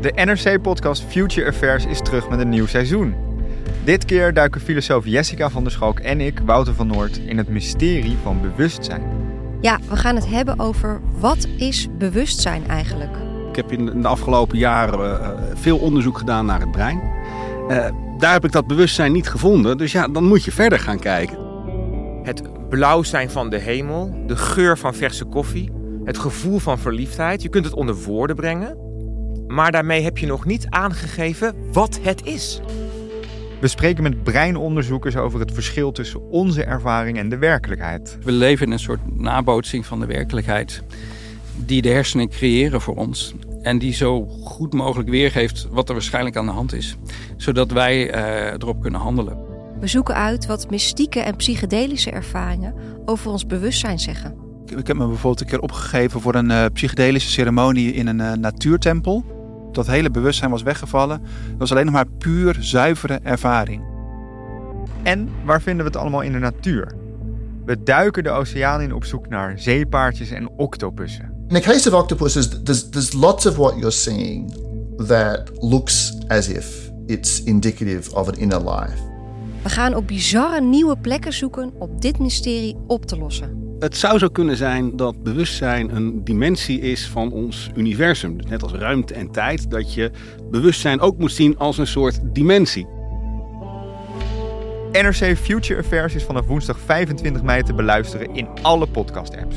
De NRC-podcast Future Affairs is terug met een nieuw seizoen. Dit keer duiken filosoof Jessica van der Schalk en ik, Wouter van Noord, in het mysterie van bewustzijn. Ja, we gaan het hebben over wat is bewustzijn eigenlijk? Ik heb in de afgelopen jaren uh, veel onderzoek gedaan naar het brein. Uh, daar heb ik dat bewustzijn niet gevonden, dus ja, dan moet je verder gaan kijken. Het blauw zijn van de hemel, de geur van verse koffie, het gevoel van verliefdheid. Je kunt het onder woorden brengen, maar daarmee heb je nog niet aangegeven wat het is. We spreken met breinonderzoekers over het verschil tussen onze ervaring en de werkelijkheid. We leven in een soort nabootsing van de werkelijkheid die de hersenen creëren voor ons. En die zo goed mogelijk weergeeft wat er waarschijnlijk aan de hand is. Zodat wij uh, erop kunnen handelen. We zoeken uit wat mystieke en psychedelische ervaringen over ons bewustzijn zeggen. Ik heb me bijvoorbeeld een keer opgegeven voor een uh, psychedelische ceremonie in een uh, natuurtempel. Dat hele bewustzijn was weggevallen. Dat was alleen nog maar puur zuivere ervaring. En waar vinden we het allemaal in de natuur? We duiken de oceaan in op zoek naar zeepaardjes en octopussen. In the case of octopuses, there's, there's lots of what you're seeing that looks as if it's indicative of an inner life. We gaan op bizarre nieuwe plekken zoeken om dit mysterie op te lossen. Het zou zo kunnen zijn dat bewustzijn een dimensie is van ons universum. Dus net als ruimte en tijd, dat je bewustzijn ook moet zien als een soort dimensie. NRC Future Affairs is vanaf woensdag 25 mei te beluisteren in alle podcast-apps.